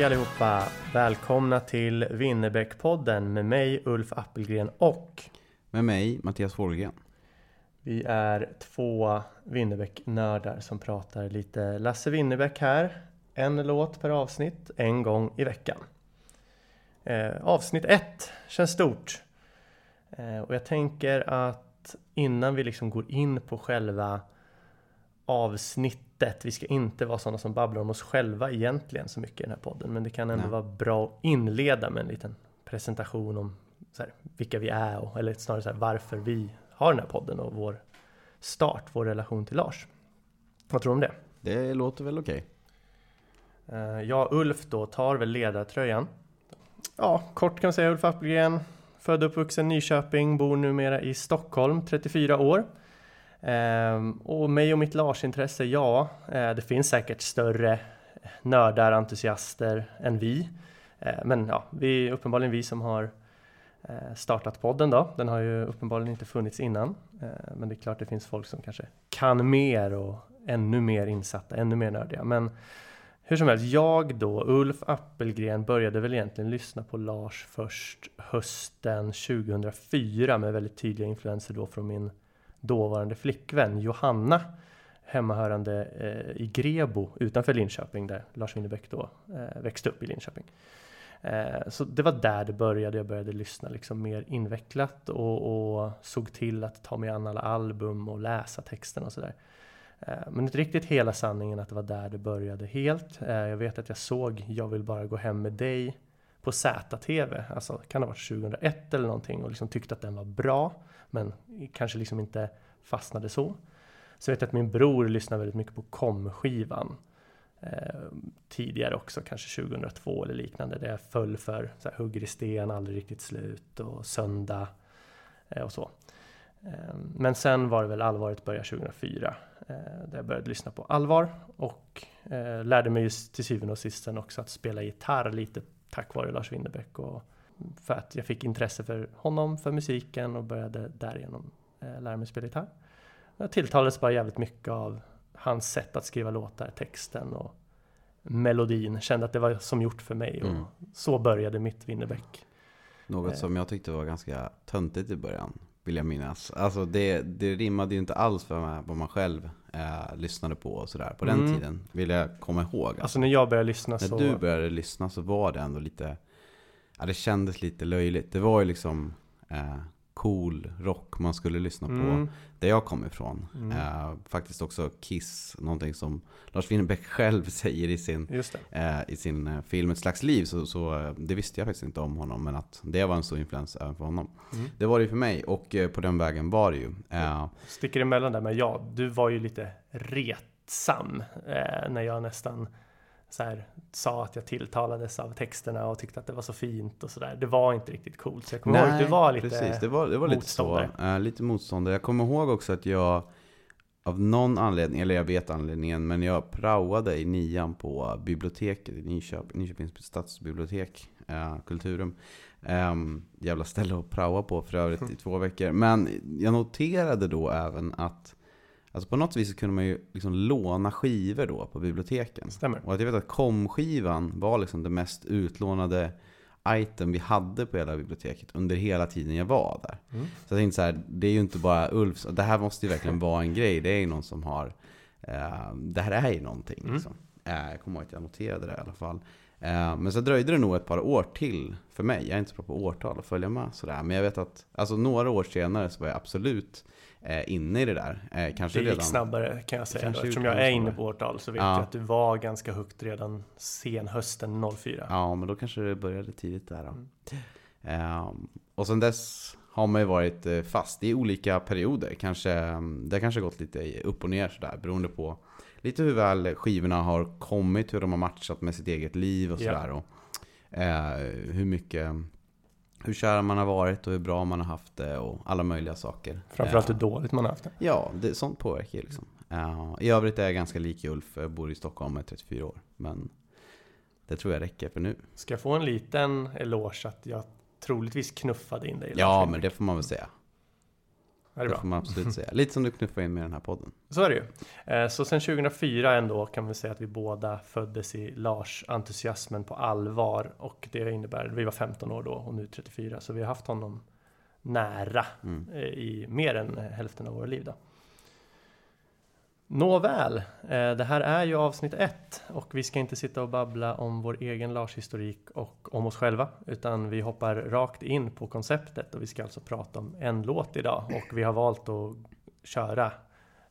Hej allihopa! Välkomna till Winnerbäckpodden med mig Ulf Appelgren och Med mig, Mattias Folgren. vi är två Winnerbäck-nördar som pratar lite Lasse Winnerbäck här. En låt per avsnitt, en gång i veckan. Eh, avsnitt ett känns stort. Eh, och jag tänker att innan vi liksom går in på själva avsnittet. Vi ska inte vara sådana som babblar om oss själva egentligen så mycket i den här podden. Men det kan ändå Nej. vara bra att inleda med en liten presentation om här, vilka vi är och eller snarare här, varför vi har den här podden och vår start, vår relation till Lars. Vad tror du om det? Det låter väl okej? Eh, Jag, Ulf då, tar väl ledartröjan. Ja, kort kan man säga Ulf Appelgren. Född och uppvuxen i Nyköping, bor numera i Stockholm, 34 år. Ehm, och mig och mitt Lars-intresse, ja, eh, det finns säkert större nördar, entusiaster än vi. Eh, men ja, vi är uppenbarligen vi som har eh, startat podden då. Den har ju uppenbarligen inte funnits innan. Men det är klart det finns folk som kanske kan mer och ännu mer insatta, ännu mer nördiga. Men hur som helst, jag då, Ulf Appelgren, började väl egentligen lyssna på Lars först hösten 2004 med väldigt tydliga influenser då från min dåvarande flickvän Johanna hemmahörande eh, i Grebo utanför Linköping där Lars Winnerbäck då eh, växte upp i Linköping. Eh, så det var där det började. Jag började lyssna liksom mer invecklat och, och såg till att ta mig an alla album och läsa texten och sådär. Eh, men inte riktigt hela sanningen att det var där det började helt. Eh, jag vet att jag såg Jag vill bara gå hem med dig på ZTV, alltså kan det ha varit 2001 eller någonting och liksom tyckte att den var bra men kanske liksom inte fastnade så. Så vet jag att min bror lyssnade väldigt mycket på KOM-skivan eh, tidigare också, kanske 2002 eller liknande, där jag föll för så här, Hugger i sten, Aldrig riktigt slut och Söndag eh, och så. Eh, Men sen var det väl allvaret började 2004 eh, där jag började lyssna på allvar och eh, lärde mig just till syvende och sist sen också att spela gitarr lite tack vare Lars Winnerbäck och för att jag fick intresse för honom, för musiken och började därigenom eh, lära mig spela gitarr. Jag tilltalades bara jävligt mycket av hans sätt att skriva låtar, texten och melodin. Kände att det var som gjort för mig och Mm. så började mitt Winnerbäck. Något Eh. som jag tyckte var ganska töntigt i början, vill jag minnas. Alltså det, det rimmade ju inte alls för mig, vad man själv eh, lyssnade på och sådär. På den Mm. tiden vill jag komma ihåg. Alltså när jag började lyssna När så... du började lyssna så var det ändå lite, ja det kändes lite löjligt. Det var ju liksom eh, cool rock man skulle lyssna på Mm. där jag kommer ifrån. Mm. Eh, faktiskt också Kiss, någonting som Lars Winnerbäck själv säger i sin, eh, i sin eh, film Ett slags liv. Så, så eh, det visste jag faktiskt inte om honom, men att det var en stor influens även för honom. Mm. Det var det ju för mig och eh, på den vägen var det ju. Eh, Sticker emellan där, men ja, du var ju lite retsam eh, när jag nästan så här, sa att jag tilltalades av texterna och tyckte att det var så fint och sådär. Det var inte riktigt coolt, så jag kommer ihåg att du var lite precis. Det var, det var lite så. motståndare. Eh, lite motståndare. Jag kommer ihåg också att jag av någon anledning, eller jag vet anledningen, men jag praoade i nian på biblioteket i Nyköping, Nyköpings stadsbibliotek, eh, Kulturum. Um, jävla ställe att praoa på för övrigt i två veckor. Men jag noterade då även att Alltså på något vis kunde man ju liksom låna skivor då på biblioteken. Stämmer. Och att jag vet att komskivan var liksom det mest utlånade item vi hade på hela biblioteket under hela tiden jag var där. Mm. Så jag tänkte så här, det är ju inte bara Ulfs, det här måste ju verkligen vara en grej. Det är ju någon som har, eh, det här är ju någonting. Mm. Liksom. Eh, jag kommer ihåg att jag noterade det i alla fall. Eh, men så dröjde det nog ett par år till för mig. Jag är inte så bra på årtal att följa med sådär. Men jag vet att, alltså några år senare så var jag absolut inne i det där. Eh, kanske Det gick redan... snabbare kan jag säga. Då. Eftersom jag är inne på årtal så vet Ja. jag att du var ganska högt redan sen hösten 04. Ja, men då kanske det började tidigt där då. Mm. Ehm, och sen dess har man ju varit eh, fast i olika perioder. Kanske, mm, det har kanske gått lite upp och ner sådär beroende på lite hur väl skivorna har kommit, hur de har matchat med sitt eget liv och Ja. sådär. Och, eh, hur mycket, hur kär man har varit och hur bra man har haft det och alla möjliga saker. Framförallt Eh, hur dåligt man har haft det. Ja, det, sånt påverkar ju liksom. Eh, I övrigt är jag ganska lik Ulf, jag bor i Stockholm är 34 år. Men det tror jag räcker för nu. Ska jag få en liten eloge att jag troligtvis knuffade in dig? Ja, men det får man väl säga. Det Det får man absolut säga. Lite som du knuffade in med den här podden. Så är det ju. Eh, Så sen 2004 ändå kan vi säga att vi båda föddes i Lars-entusiasmen på allvar. Och det innebär, vi var 15 år då och nu 34. Så vi har haft honom nära Mm. eh, i mer än hälften av våra liv då. Nåväl, eh, det här är ju avsnitt ett och vi ska inte sitta och babbla om vår egen Lars-historik och om oss själva utan vi hoppar rakt in på konceptet och vi ska alltså prata om en låt idag och vi har valt att köra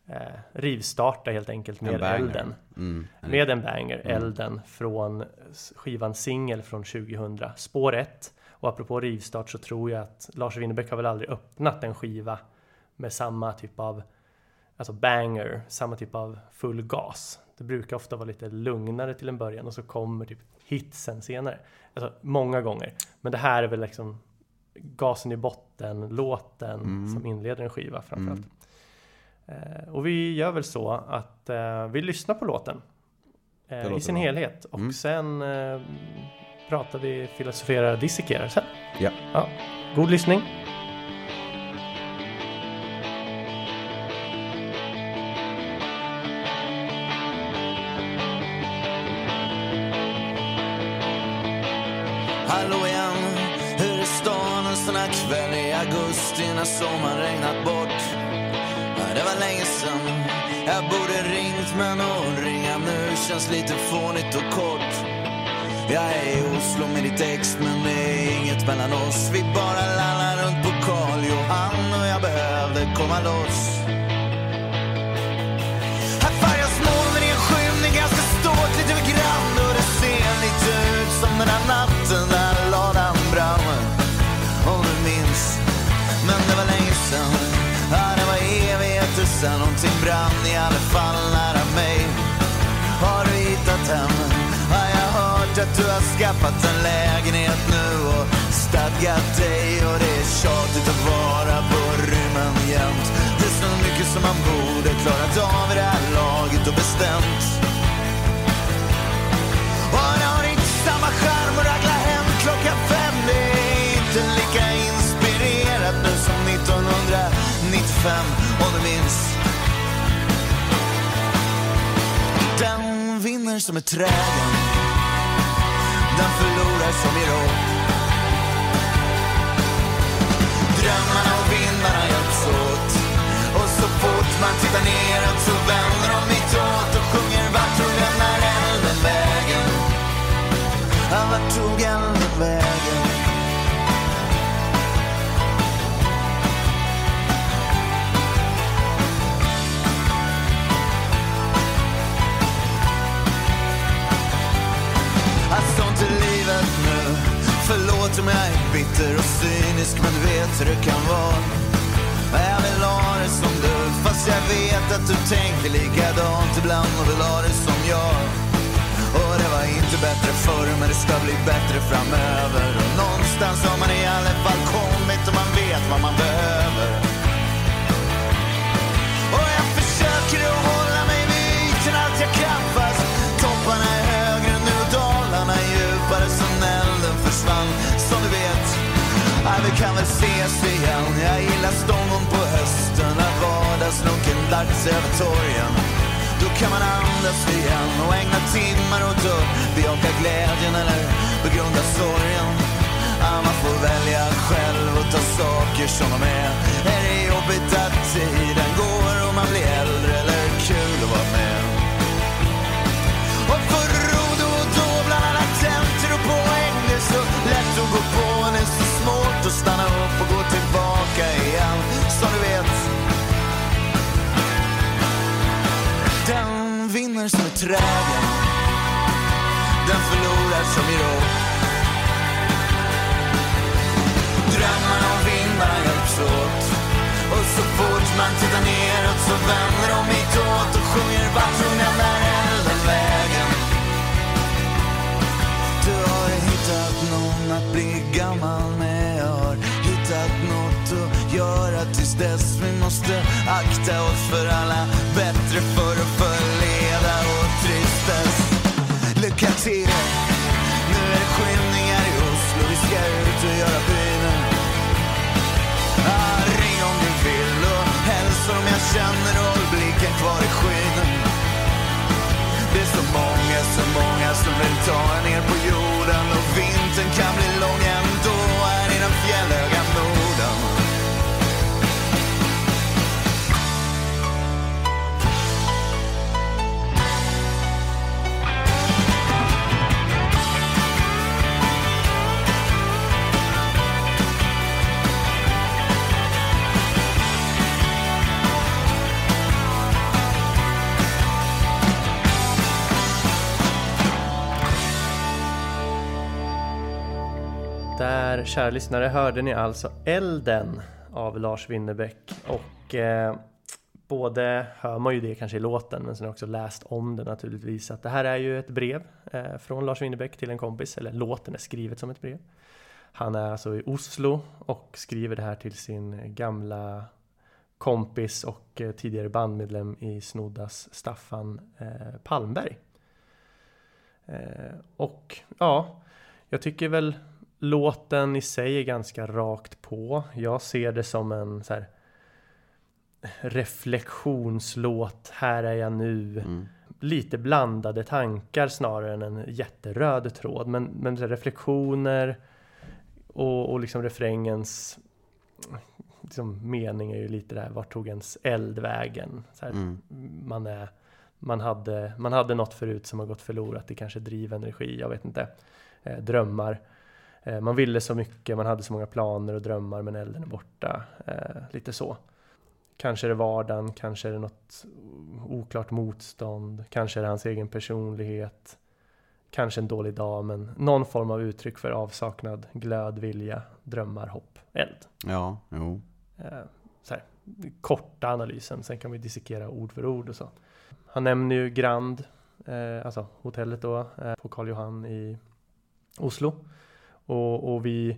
eh, rivstarta helt enkelt En med elden. Mm. Med en banger, Mm. Elden, från skivan Singel från 2000, spår 1. Och apropå rivstart så tror jag att Lars Winnerbäck har väl aldrig öppnat en skiva med samma typ av alltså banger, samma typ av full gas. Det brukar ofta vara lite lugnare till en början och så kommer typ hitsen senare. Alltså många gånger. Men det här är väl liksom gasen i botten, låten Mm. som inleder en skiva framförallt. Mm. Eh, och vi gör väl så att eh, vi lyssnar på låten eh, i sin bra. helhet och Mm. sen eh, pratar vi, filosoferar, dissekerar sen. Ja. ja. God lyssning! När sommaren regnat bort? Det var länge sen, jag borde ringt men att ringa nu känns lite fånigt och kort. Jag är i Oslo med ditt ex men det är inget mellan oss. Vi bara lallar runt på Karl Johan och jag behövde komma loss. Här färgas molnen i en skymning ganska ståtligt över grann och det ser lite ut som den här natten fixa sen någonting brann i alla fall nära mig. Har du hittat hem? Har jag hört att du har skaffat en lägenhet nu och stadgat dig och det är tjatigt att vara på rymmen jämt. Det är så mycket som man borde klarat av i det här laget och bestämt. Fem om du minns. Den vinner som är trägen. Den förlorar som i rock. Drömmarna och vindarna hjälps åt. Och så fort man tittar neråt så vänder de Jag är bitter och cynisk men du vet hur det kan vara. Jag vill ha det som du fast jag vet att du tänker likadant. Ibland och vill ha det som jag. Och det var inte bättre förr men det ska bli bättre framöver. Och någonstans har man i alla fall kommit och man vet vad man behöver. Och jag försöker att hålla mig vid ytan allt jag kan väl ses igen. Jag gillar stången på hösten När vardagslunken lagt sig över torgen. Då kan man andas igen och ägna timmar åt att bejaka glädjen eller begrunda sorgen. Ja, man får välja själv och ta saker som de är. Är det jobbigt att tiden går och man blir äldre eller kul att vara med? Och för och då bland alla tentor och poäng Det är så lätt att gå på tillbaka igen Som du vet. Den vinner som i trägen Den förlorar som i upp Drömmarna och vindarna hjälps åt. Och så fort man tittar neråt så vänder de hitåt och sjunger vart hon än är elden vägen? Du har hittat någon att bli gammal. Dess. Vi måste akta oss för alla bättre för att förleda och tristess. Lycka till! Nu är det skymningar i Oslo. Vi ska ut och göra bynen. Ah, Ring om du vill och hälsa om jag känner Håll blicken kvar i skyn. Det är så många, så många som vill ta en ner på jorden och vintern kan bli Där, kära lyssnare, hörde ni alltså Elden av Lars Winnerbäck. Och eh, både hör man ju det kanske i låten, men sen har jag också läst om det naturligtvis. Att det här är ju ett brev eh, från Lars Winnerbäck till en kompis, eller låten är skrivet som ett brev. Han är alltså i Oslo och skriver det här till sin gamla kompis och eh, tidigare bandmedlem i Snoddas, Staffan eh, Palmberg. Eh, och ja, jag tycker väl låten i sig är ganska rakt på. Jag ser det som en så här reflektionslåt. Här är jag nu. Lite blandade tankar snarare än en jätteröd tråd. Men, men här reflektioner och, och liksom refrängens liksom mening är ju lite där, vart tog ens eld vägen? Så här, Mm. man, är, man, hade, man hade något förut som har gått förlorat, det kanske driv, energi, jag vet inte. Eh, drömmar. Eh, man ville så mycket, man hade så många planer och drömmar men elden är borta. Eh, lite så. Kanske är det vardagen, kanske är det något oklart motstånd, kanske är det hans egen personlighet. Kanske en dålig dag, men någon form av uttryck för avsaknad, glöd, vilja, drömmar, hopp, eld. Ja, jo. Eh, så här, korta analysen, sen kan vi dissekera ord för ord och så. Han nämner ju Grand, alltså hotellet då, på Karl Johan i Oslo. Och, och vi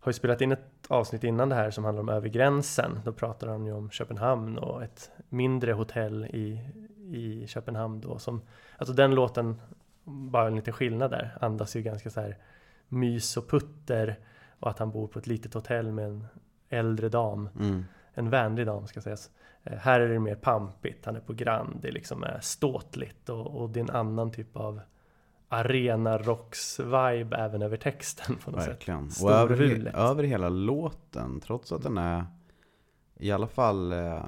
har ju spelat in ett avsnitt innan det här som handlar om över gränsen. Då pratar han ju om Köpenhamn och ett mindre hotell i, i Köpenhamn då som, alltså den låten, bara en liten skillnad där, andas ju ganska så här mys och putter och att han bor på ett litet hotell med en äldre dam, Mm. en vänlig dam ska sägas. Eh, Här är det mer pampigt, han är på Grand, det liksom är ståtligt och, och det är en annan typ av arena rocks vibe även över texten på något Verkligen. sätt. Och över, över hela låten, trots att den är i alla fall eh,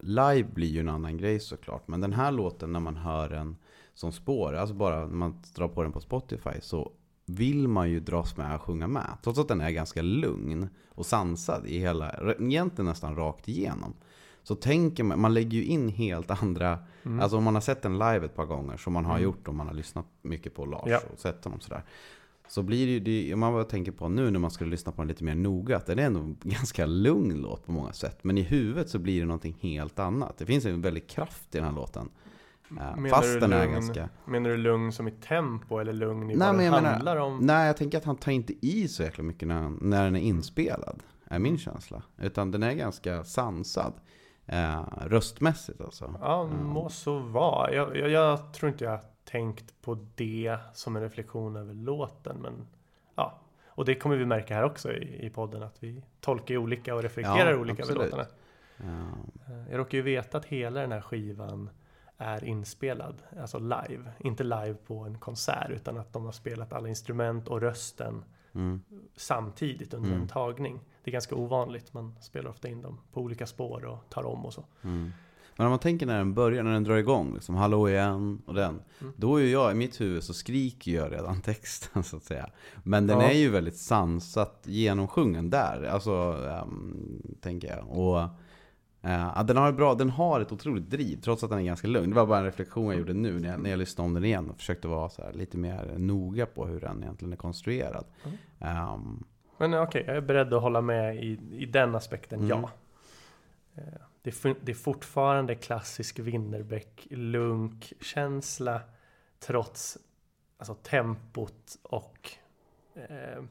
live blir ju en annan grej såklart. Men den här låten när man hör den som spår, alltså bara när man drar på den på Spotify så vill man ju dras med och sjunga med. Trots att den är ganska lugn och sansad i hela, egentligen nästan rakt igenom. Så tänker man, man lägger ju in helt andra, Mm. alltså om man har sett den live ett par gånger som man har Mm. gjort om man har lyssnat mycket på Lars Ja. och sett honom sådär. så blir det ju, det, om man bara tänker på nu när man skulle lyssna på den lite mer noga, att den är ändå en ganska lugn låt på många sätt. Men i huvudet så blir det någonting helt annat. Det finns en väldig kraft i den här låten. Eh, Menar fast den är lugn- ganska... Menar du lugn som i tempo eller lugn i Nej, vad den handlar menar, om? nej, jag tänker att han tar inte i så jäkla mycket när, han, när den är inspelad. Är min känsla. Utan den är ganska sansad. Eh, röstmässigt alltså. Ja, må så vara. Jag, jag, jag tror inte jag har tänkt på det som en reflektion över låten. Men ja, och det kommer vi märka här också i, i podden. Att vi tolkar olika och reflekterar Ja, olika absolut. över låtarna. Eh, Eh, Jag råkar ju veta att hela den här skivan är inspelad, alltså live. Inte live på en konsert utan att de har spelat alla instrument och rösten mm. samtidigt under Mm. en tagning. Det är ganska ovanligt, man spelar ofta in dem på olika spår och tar om och så. Mm. Men om man tänker när den börjar, när den drar igång, liksom Hallå igen och den. Mm. Då är ju jag, i mitt huvud så skriker jag redan texten så att säga. Men den Ja. är ju väldigt sansat genomsjungen där, alltså, ehm, tänker jag. Och ja, den har bra, den har ett otroligt driv, trots att den är ganska lugn. Det var bara en reflektion jag gjorde nu när jag, när jag lyssnade om den igen och försökte vara här, lite mer noga på hur den egentligen är konstruerad. Mm. Ehm, Men okej, jag är beredd att hålla med i, i den aspekten, Mm. ja. Eh, Det är, det är fortfarande klassisk Winnerbäck-lunk-känsla trots alltså, tempot och eh,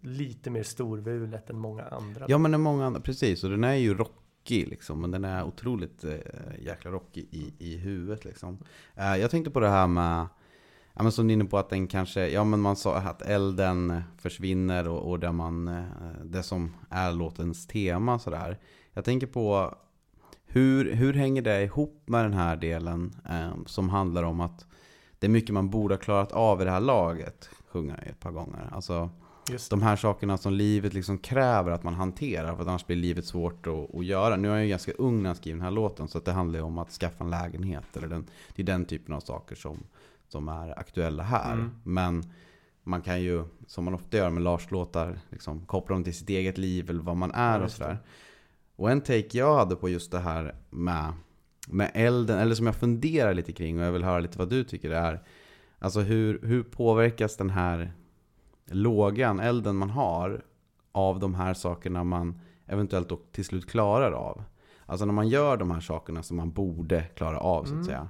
lite mer storvulet än många andra. Ja men många andra, precis. Och den är ju rockig liksom. Men den är otroligt eh, jäkla rockig i, i huvudet liksom. Eh, jag tänkte på det här med, ja men som ni är inne på att den kanske, ja men man sa att elden försvinner och, och där man, eh, det som är låtens tema sådär. Jag tänker på hur, hur hänger det ihop med den här delen eh, som handlar om att det är mycket man borde ha klarat av i det här laget, sjunger jag ett par gånger. Alltså, Just de här sakerna som livet liksom kräver att man hanterar för annars blir livet svårt att, att göra. Nu är jag ju ganska ung när jag skriver den här låten så det handlar ju om att skaffa en lägenhet. Eller den, det är den typen av saker som, som är aktuella här. Mm. Men man kan ju, som man ofta gör med Lars-låtar, liksom, koppla dem till sitt eget liv eller vad man är Ja, och sådär. Och en take jag hade på just det här med, med elden, eller som jag funderar lite kring och jag vill höra lite vad du tycker det är. Alltså hur, hur påverkas den här lågan, elden man har av de här sakerna man eventuellt då till slut klarar av? Alltså när man gör de här sakerna som man borde klara av så att säga.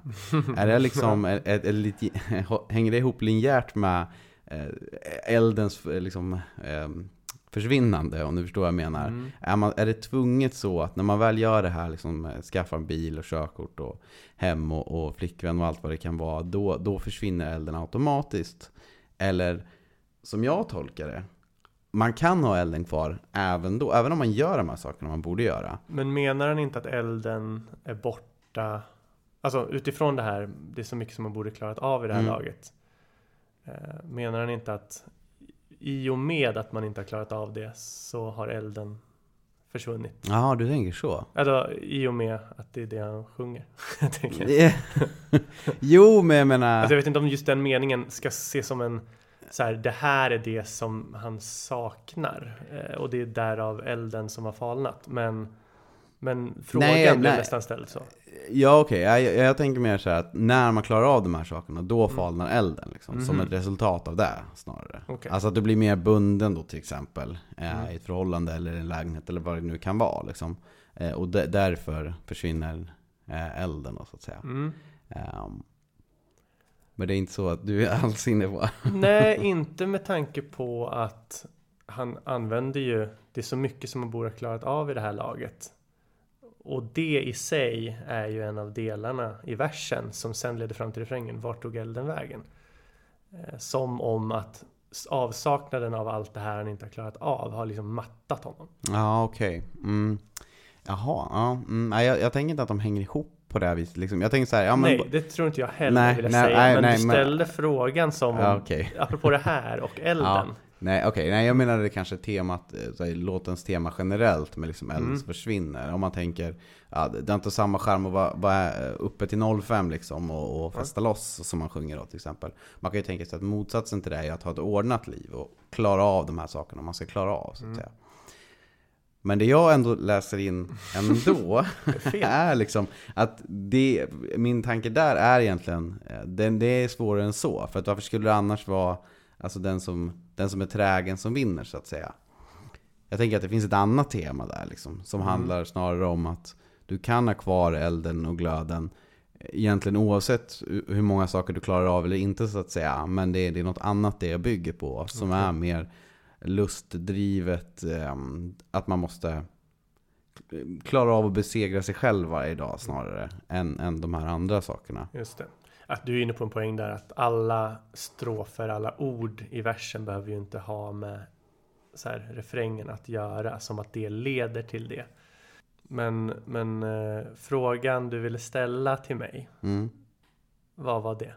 Är det liksom, är, är, är lite, hänger det ihop linjärt med eh, eldens eh, liksom, eh, försvinnande om du förstår vad jag menar? Mm. Är, man, är det tvunget så att när man väl gör det här, liksom, skaffar en bil och körkort och hem och, och flickvän och allt vad det kan vara, då, då försvinner elden automatiskt? Eller som jag tolkar det, man kan ha elden kvar även då, även om man gör de här sakerna man borde göra. Men menar han inte att elden är borta? Alltså utifrån det här, det är så mycket som man borde klarat av i det här Mm. laget. Eh, menar han inte att i och med att man inte har klarat av det så har elden försvunnit? Jaha, du tänker så? Alltså i och med att det är det han sjunger. tänker jag. jo, men jag menar... Alltså, jag vet inte om just den meningen ska ses som en så här, det här är det som han saknar eh, och det är därav elden som har falnat. Men, men frågan Nej, blev nej. nästan ställd så. Ja okej, jag, jag, jag tänker mer så här att när man klarar av de här sakerna, då falnar elden liksom. Som Mhm. ett resultat av det snarare. Okej. Alltså att du blir mer bunden då till exempel. Eh, Mm. I ett förhållande eller en lägenhet eller vad det nu kan vara liksom. Eh, och därför försvinner eh, elden då så att säga. Mm. Men det är inte så att du är alls inne på... Nej, inte med tanke på att han använder ju, det är så mycket som man borde ha klarat av i det här laget. Och det i sig är ju en av delarna i versen som sen leder fram till refrängen, vart tog elden vägen? Eh, Som om att avsaknaden av allt det här han inte har klarat av har liksom mattat honom. Ja okej. Mm. Jaha, ja. Mm. Jag, jag tänker inte att de hänger ihop på det här viset. Liksom. Jag tänker så här, ja men... nej, det tror inte jag heller Nej, vill jag nej, säga. nej, men nej, du men- ställde frågan som om, Ja, okej. apropå det här och elden. Ja. Nej okej, nej jag menade kanske temat, eh, här, låtens tema generellt med liksom elden Mm. som försvinner. Om man tänker, ja, det är inte samma charm att vara, vara eh, uppe till 05 liksom och, och festa loss som man sjunger då till exempel. Man kan ju tänka sig att motsatsen till det är att ha ett ordnat liv och klara av de här sakerna man ska klara av så att Mm. säga. Men det jag ändå läser in ändå är liksom att det, min tanke där är egentligen, eh, det, det är svårare än så. För att varför skulle det annars vara Alltså den som, den som är trägen som vinner så att säga. Jag tänker att det finns ett annat tema där liksom. Som Mm. handlar snarare om att du kan ha kvar elden och glöden. Egentligen oavsett hur många saker du klarar av eller inte så att säga. Men det är, det är något annat det jag bygger på. Som är mer lustdrivet. ehm, Att man måste klara av att besegra sig själv varje dag snarare. Än, än de här andra sakerna. Just det. Att du är inne på en poäng där att alla strofer, alla ord i versen behöver ju inte ha med så här, refrängen att göra, som att det leder till det. Men, men eh, frågan du ville ställa till mig, Mm. vad var det?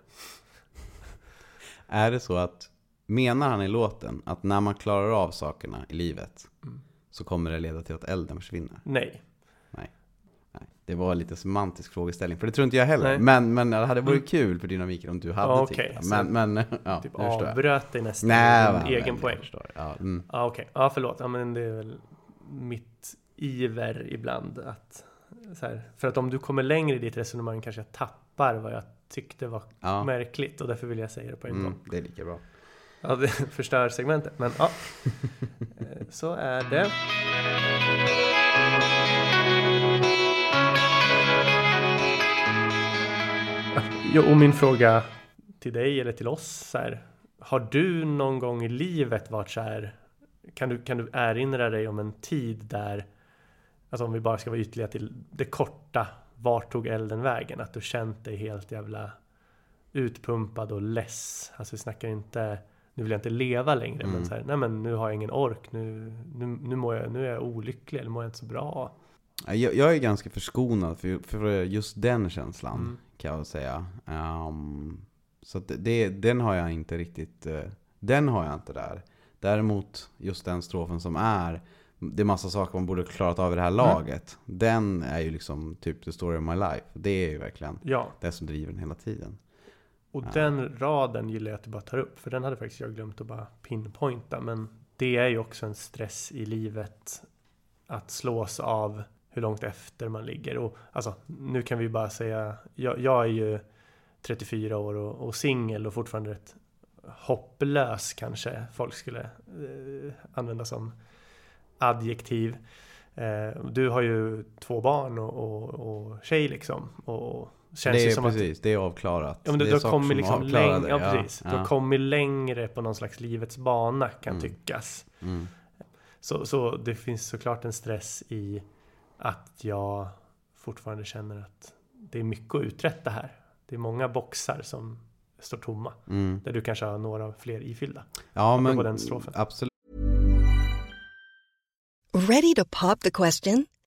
Är det så att, menar han i låten att när man klarar av sakerna i livet Mm. så kommer det leda till att elden försvinner? Nej. Nej. Nej. Det var lite semantisk frågeställning, för det tror inte jag heller. Nej. Men, men det hade varit Mm. kul för dynamiken om du hade Ja, tyckt så Men, men ja, typ avbröt dig nästan Nej, va, egen men poäng. Ja, mm. Ja okej, ja förlåt. Ja, men det är väl mitt iver ibland att så här, för att om du kommer längre i ditt resonemang kanske jag tappar vad jag tyckte var Ja. märkligt och därför vill jag säga det på en Mm, gång. det är lika bra. Ja, det förstör segmentet, men ja. Eh, så är det. Jo, och min fråga till dig eller till oss så här, Har du någon gång i livet varit så här kan du, kan du erinra dig om en tid där Alltså om vi bara ska vara ytliga till det korta Vart tog elden vägen? Att du känt dig helt jävla Utpumpad och less Alltså vi snackar inte nu vill jag inte leva längre men Mm. så här, Nej men nu har jag ingen ork Nu, nu, nu, mår jag, nu är jag olycklig eller mår jag inte så bra Ja, Jag, jag är ganska förskonad för, för just den känslan Mm. kan jag säga. Ehm, så det, den har jag inte riktigt, eh, den har jag inte där. Däremot just den strofen som är, det är massa saker man borde klarat av i det här laget. Den är ju liksom typ the story of my life. Det är ju verkligen Ja det som driver den hela tiden. Och den raden gillar jag att du bara tar upp För den hade faktiskt jag glömt att bara pinpointa. Men det är ju också en stress i livet Att slås av hur långt efter man ligger. Och alltså nu kan vi bara säga Jag, jag är ju 34 år och, och singel och fortfarande rätt hopplös kanske folk skulle eh, använda som adjektiv. Eh, Du har ju två barn och, och, och tjej liksom. Och känns det är som att precis, det är avklarat. Ja men du, det du är har saker kommit liksom längre, ja, precis. Du har ja. kommit längre på någon slags livets bana kan Mm. tyckas. Mm. Så, så det finns såklart en stress i att jag fortfarande känner att det är mycket att uträtta här. Det är många boxar som står tomma. Mm. Där du kanske har några fler ifyllda. Ja men absolut. Ready to pop the question?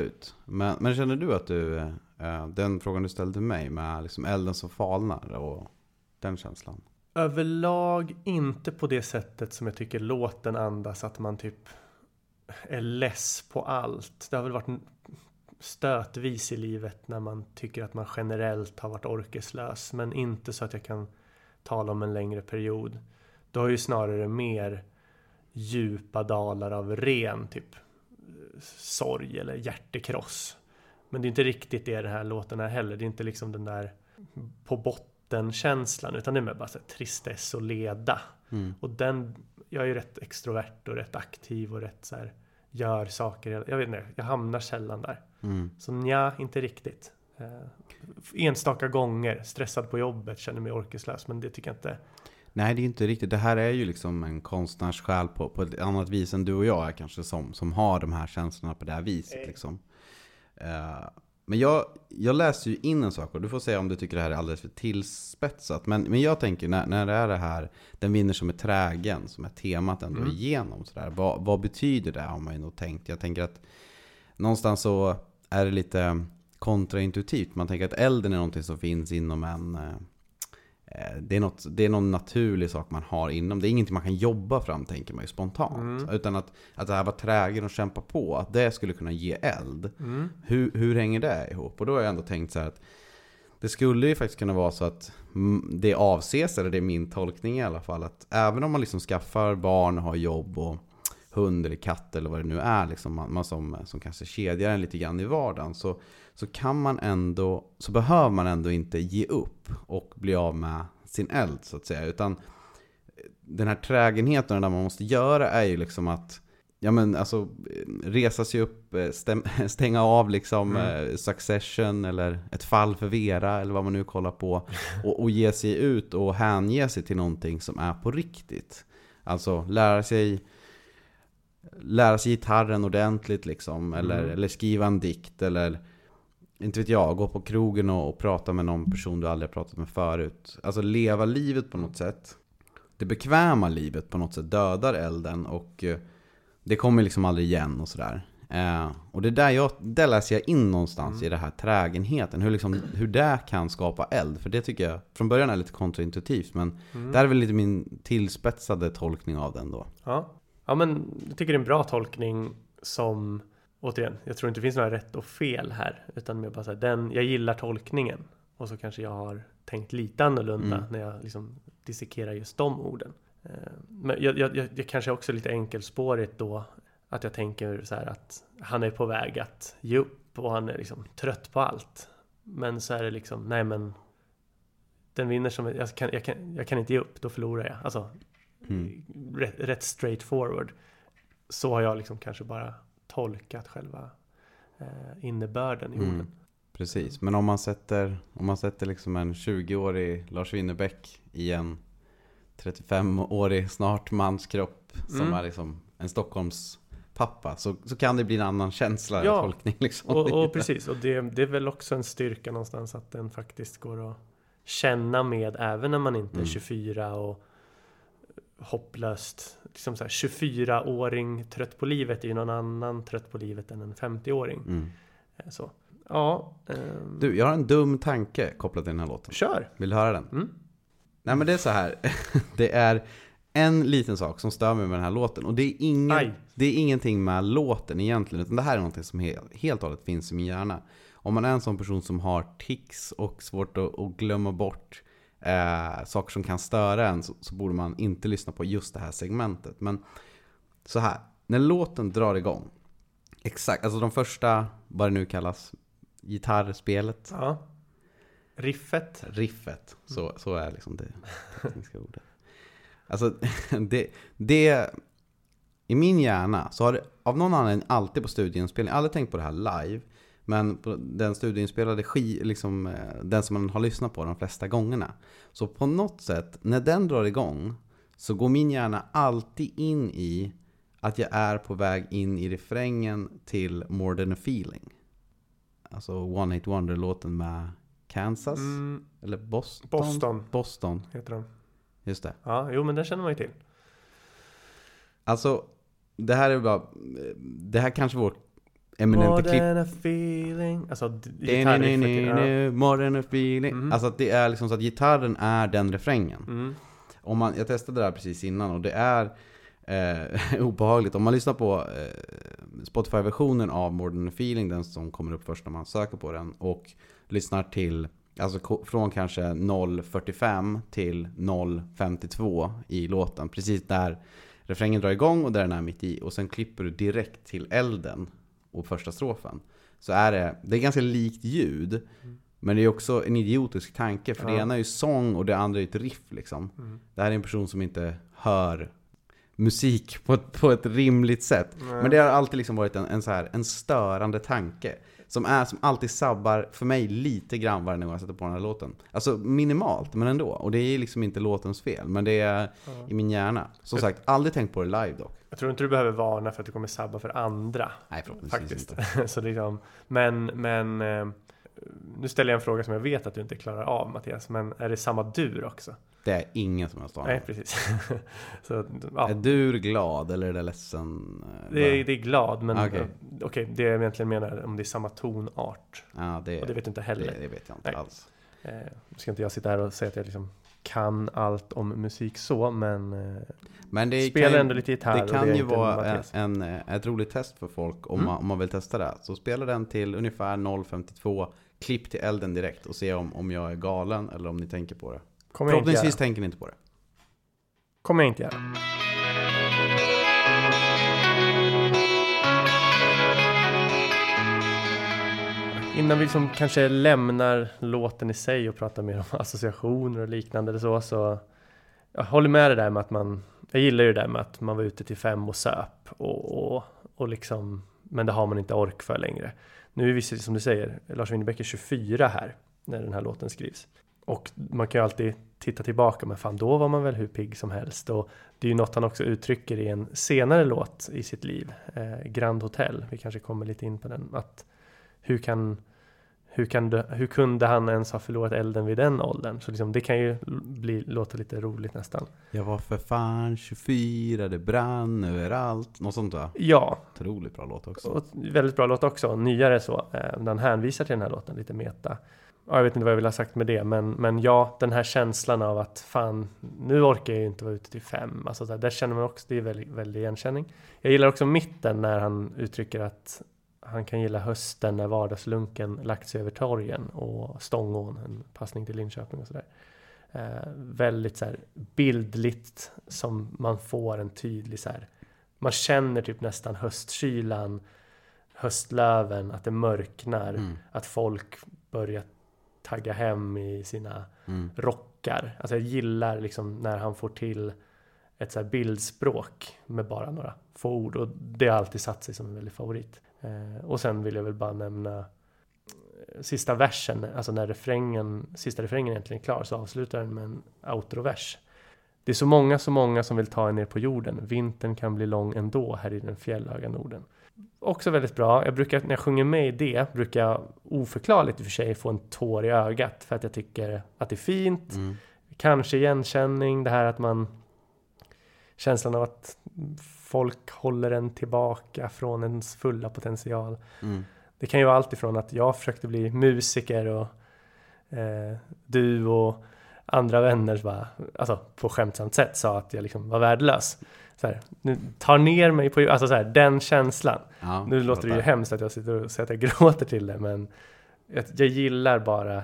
Ut. Men, men känner du att du, eh, den frågan du ställde till mig med liksom elden som falnar och den känslan? Överlag inte på det sättet som jag tycker låten andas att man typ är less på allt. Det har väl varit stötvis i livet när man tycker att man generellt har varit orkeslös men inte så att jag kan tala om en längre period. Då har ju snarare mer djupa dalar av ren typ sorg eller hjärtekross. Men det är inte riktigt det den här låten är heller. Det är inte liksom den där på botten känslan utan det är mer bara så här tristess och leda. Mm. Och den, jag är ju rätt extrovert och rätt aktiv och rätt så här gör saker. Jag vet inte, jag hamnar sällan där. Mm. Så nja, inte riktigt. Eh, enstaka gånger, stressad på jobbet, känner mig orkeslös. Men det tycker jag inte Nej, det är inte riktigt. Det här är ju liksom en konstnärssjäl på, på ett annat vis än du och jag är kanske som, som har de här känslorna på det här viset. Liksom. Eh, men jag, jag läser ju in en sak och du får säga om du tycker det här är alldeles för tillspetsat. Men, men jag tänker när, när det är det här, den vinner som är trägen, som är temat ändå Mm. igenom. Sådär. Vad, vad betyder det har man ju nog tänkt. Jag tänker att någonstans så är det lite kontraintuitivt. Man tänker att elden är någonting som finns inom en... eh, Det är, något, det är någon naturlig sak man har inom. Det är ingenting man kan jobba fram, tänker man ju spontant. Utan att, att det här var trägen och kämpa på, att det skulle kunna ge eld. Hur, hur hänger det ihop? Och då har jag ändå tänkt så här att det skulle ju faktiskt kunna vara så att mm, det avses, eller det är min tolkning i alla fall, att även om man liksom skaffar barn och har jobb och hund eller katt eller vad det nu är, liksom man, man som, som kanske kedjar en lite grann i vardagen, så, så kan man ändå, så behöver man ändå inte ge upp och bli av med sin eld så att säga, utan den här trägenheten och det där man måste göra är ju liksom att Ja men alltså resa sig upp, eh, stäm, stänga av liksom eh, Succession eller ett fall för Vera eller vad man nu kollar på och, och ge sig ut och hänge sig till någonting som är på riktigt. Alltså lära sig lära sig gitarren ordentligt liksom eller, eller skriva en dikt eller inte vet jag, gå på krogen och, och prata med någon person du aldrig har pratat med förut. Alltså leva livet på något sätt. Det bekväma livet på något sätt dödar elden och eh, det kommer liksom aldrig igen och sådär. Eh, och det där, jag, där läser jag in någonstans i det här trägenheten. Hur, liksom, hur det kan skapa eld. För det tycker jag från början är lite kontraintuitivt. Men det här är väl lite min tillspetsade tolkning av den då. Ja. ja, men jag tycker det är en bra tolkning som återigen, jag tror inte det finns några rätt och fel här, utan mer bara så här, den, jag gillar tolkningen och så kanske jag har tänkt lite annorlunda Mm. när jag liksom dissekerar just de orden. Eh, Men jag, jag, jag, jag kanske också är lite enkelspårigt då att jag tänker så här att han är på väg att ge upp och han är liksom trött på allt. Men så är det liksom, nej men den vinner som, jag kan, jag kan, jag kan inte ge upp, då förlorar jag. Alltså, Mm. rätt, rätt straight forward. Så har jag liksom kanske bara tolkat själva eh, innebörden i Mm. orden. Precis, men om man sätter, om man sätter liksom en 20-årig Lars Winnerbäck i en 35-årig snart manskropp som Mm. är liksom en Stockholms pappa så, så kan det bli en annan känsla, Ja. tolkning liksom. Och, och precis, och det, det är väl också en styrka någonstans att den faktiskt går att känna med även när man inte är Mm. 24 och hopplöst liksom så här, 24-åring trött på livet är ju någon annan trött på livet än en 50-åring. Mm. Eh, Så. Ja, ehm, Du, jag har en dum tanke kopplat till den här låten. kör! Vill du höra den? Mm. Nej men det är så här. Det är en liten sak som stör mig med den här låten. Och det är, ingen, Aj. det är ingenting med låten egentligen. Utan det här är någonting som helt, helt och hållet finns i min hjärna. Om man är en sån person som har tics och svårt att, att glömma bort eh, saker som kan störa en. Så, så borde man inte lyssna på just det här segmentet. Men så här. När låten drar igång. Exakt, alltså de första, vad det nu kallas, gitarrspelet. Ja. Riffet. Riffet, så, så är liksom det tekniska ordet. Alltså, det, det... I min hjärna så har det av någon anledning alltid på har aldrig tänkt på det här live, men den studieinspelade ski, liksom, eh, den som man har lyssnat på de flesta gångerna. Så på något sätt, när den drar igång, så går min hjärna alltid in i att jag är på väg in i refrängen till More than a feeling. Alltså One Hit Wonder-låten med Kansas. Mm, Eller Boston? Boston. Boston, heter de. just det. Ja, jo men den känner man ju till. Alltså, det här är bara... Det här kanske vårt eminenta More klipp... than a feeling. Alltså ja. More than a feeling. Mhm. Alltså att det är liksom så att gitarren är den refrängen. Mm. Om man, jag testade det här precis innan och det är eh, obehagligt. Om man lyssnar på eh, Spotify-versionen av More than a feeling, den som kommer upp först när man söker på den, och lyssnar till, alltså från kanske 0.45 till 0.52 i låten, precis där refrängen drar igång och där den är mitt i, och sen klipper du direkt till elden och första strofen. Så är det, det är ganska likt ljud, men det är också en idiotisk tanke, för det Ja. ena är ju sång och det andra är ett riff liksom. Mm. Det här är en person som inte hör musik på ett, på ett rimligt sätt. Men det har alltid liksom varit en, en, så här, en störande tanke. Som, är, som alltid sabbar för mig lite grann varje gång jag sätter på den här låten. Alltså minimalt, men ändå. Och det är liksom inte låtens fel, men det är i min hjärna. Som sagt, aldrig tänkt på det live dock. Jag tror inte du behöver varna för att du kommer sabba för andra. Nej, förhoppningsvis Faktiskt. inte. så liksom, men, men eh, nu ställer jag en fråga som jag vet att du inte klarar av Mattias, men är det samma dur också? Det är ingen som helst Nej, aning. precis. så, ja, Är du glad eller är det ledsen? eh, det, är, det är glad, men Okej. okej, okay, det jag egentligen menar är om det är samma tonart. Ja, det, Och det vet du inte heller. Det, det vet jag inte Nej. alls. Eh, ska inte jag sitta här och säga att jag liksom kan allt om musik så, men eh, Men det spelar ju- ändå lite gitarr. Det kan är ju vara en, en, ett roligt test för folk om, Mm. man, om man vill testa det. Så spela den till ungefär 0.52, klipp till elden direkt och se om, om jag är galen eller om ni tänker på det. kommer. Förhoppningsvis tänker ni inte på det. kommer jag inte göra. Innan vi liksom kanske lämnar låten i sig och pratar mer om associationer och liknande eller så, så jag håller med det där med att man, jag gillar ju det där med att man var ute till fem och söp och, och, och liksom, men det har man inte ork för längre. Nu är vi, som du säger, Lars Winnerbäck är 24 här när den här låten skrivs. Och man kan ju alltid titta tillbaka, men fan då var man väl hur pigg som helst. Och det är ju något han också uttrycker i en senare låt i sitt liv, eh, Grand Hotel. Vi kanske kommer lite in på den. Att hur kan hur, kan det, hur kunde han ens ha förlorat elden vid den åldern? Så liksom, det kan ju bli, låta lite roligt nästan. Jag var för fan 24, det brann överallt. Något sånt va? Ja, Otroligt bra låt också. och väldigt bra låt också. Nyare så. Eh, han hänvisar till den här låten, lite meta. Ja, jag vet inte vad jag vill ha sagt med det, men, men ja, den här känslan av att fan, nu orkar jag ju inte vara ute till fem. Alltså, där, där känner man också, det är väldigt, väldigt igenkänning. Jag gillar också mitten när han uttrycker att han kan gilla hösten när vardagslunken lagt sig över torgen och Stångån, en passning till Linköping och sådär. Eh, väldigt så här bildligt som man får en tydlig så här. Man känner typ nästan höstkylan, höstlöven, att det mörknar, Mm. att folk börjar tagga hem i sina Mm. rockar. Alltså jag gillar liksom när han får till ett så här bildspråk med bara några få ord och det har alltid satt sig som en väldig favorit. Eh, och sen vill jag väl bara nämna eh, sista versen, alltså när refrängen, sista refrängen egentligen är klar så avslutar den med en outrovers. Det är så många, så många som vill ta er ner på jorden. Vintern kan bli lång ändå här i den fjällhöga Norden. Också väldigt bra. Jag brukar, när jag sjunger med i det, brukar jag oförklarligt i och för sig få en tår i ögat för att jag tycker att det är fint. Mm. Kanske igenkänning, det här att man känslan av att folk håller en tillbaka från ens fulla potential. Mm. Det kan ju vara allt ifrån att jag försökte bli musiker och eh, du och andra vänner bara, alltså på skämtsamt sätt sa att jag liksom var värdelös. Så här, nu tar ner mig på, alltså så här, den känslan. Ja, Nu låter det ju hemskt att jag sitter och säger att jag gråter till det, men jag, jag gillar bara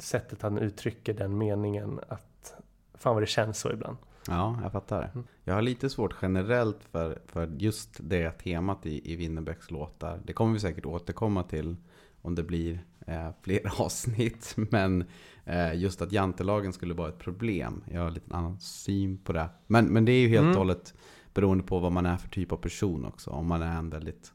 sättet han uttrycker den meningen att fan vad det känns så ibland. Ja, jag fattar. Mm. Jag har lite svårt generellt för, för just det temat i, i Winnerbäcks låtar. Det kommer vi säkert återkomma till om det blir eh, fler avsnitt. Men eh, just att jantelagen skulle vara ett problem. Jag har lite annan syn på det. Men, men det är ju helt Mm. och hållet beroende på vad man är för typ av person också. Om man är en väldigt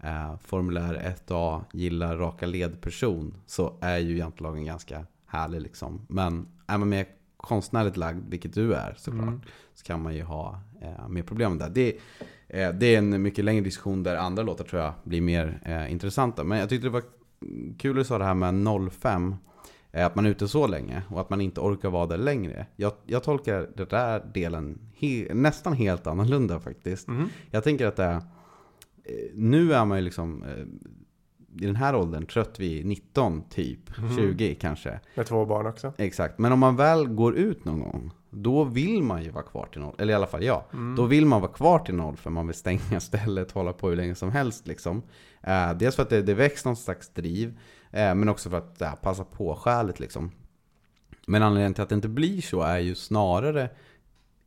eh, formulär 1A, gillar raka led-person så är ju jantelagen ganska härlig liksom. Men är man mer konstnärligt lagd, vilket du är såklart, Mm. så kan man ju ha eh, mer problem där. Det, eh, det är en mycket längre diskussion där andra låtar tror jag blir mer eh, intressanta. Men jag tyckte det var kul att du sa det här med 05. eh, Att man är ute så länge och att man inte orkar vara där längre. Jag, jag tolkar den där delen he, nästan helt annorlunda faktiskt. Mm. Jag tänker att det är, eh, nu är man ju liksom eh, i den här åldern trött vid 19 typ, Mhm. 20 kanske. Med två barn också. Exakt, men om man väl går ut någon gång, då vill man ju vara kvar till noll. Eller i alla fall jag. Mm. Då vill man vara kvar till noll för man vill stänga stället, hålla på hur länge som helst liksom. Eh, dels för att det, det väcks någon slags driv, eh, men också för att ja, passa på skälet liksom. Men anledningen till att det inte blir så är ju snarare,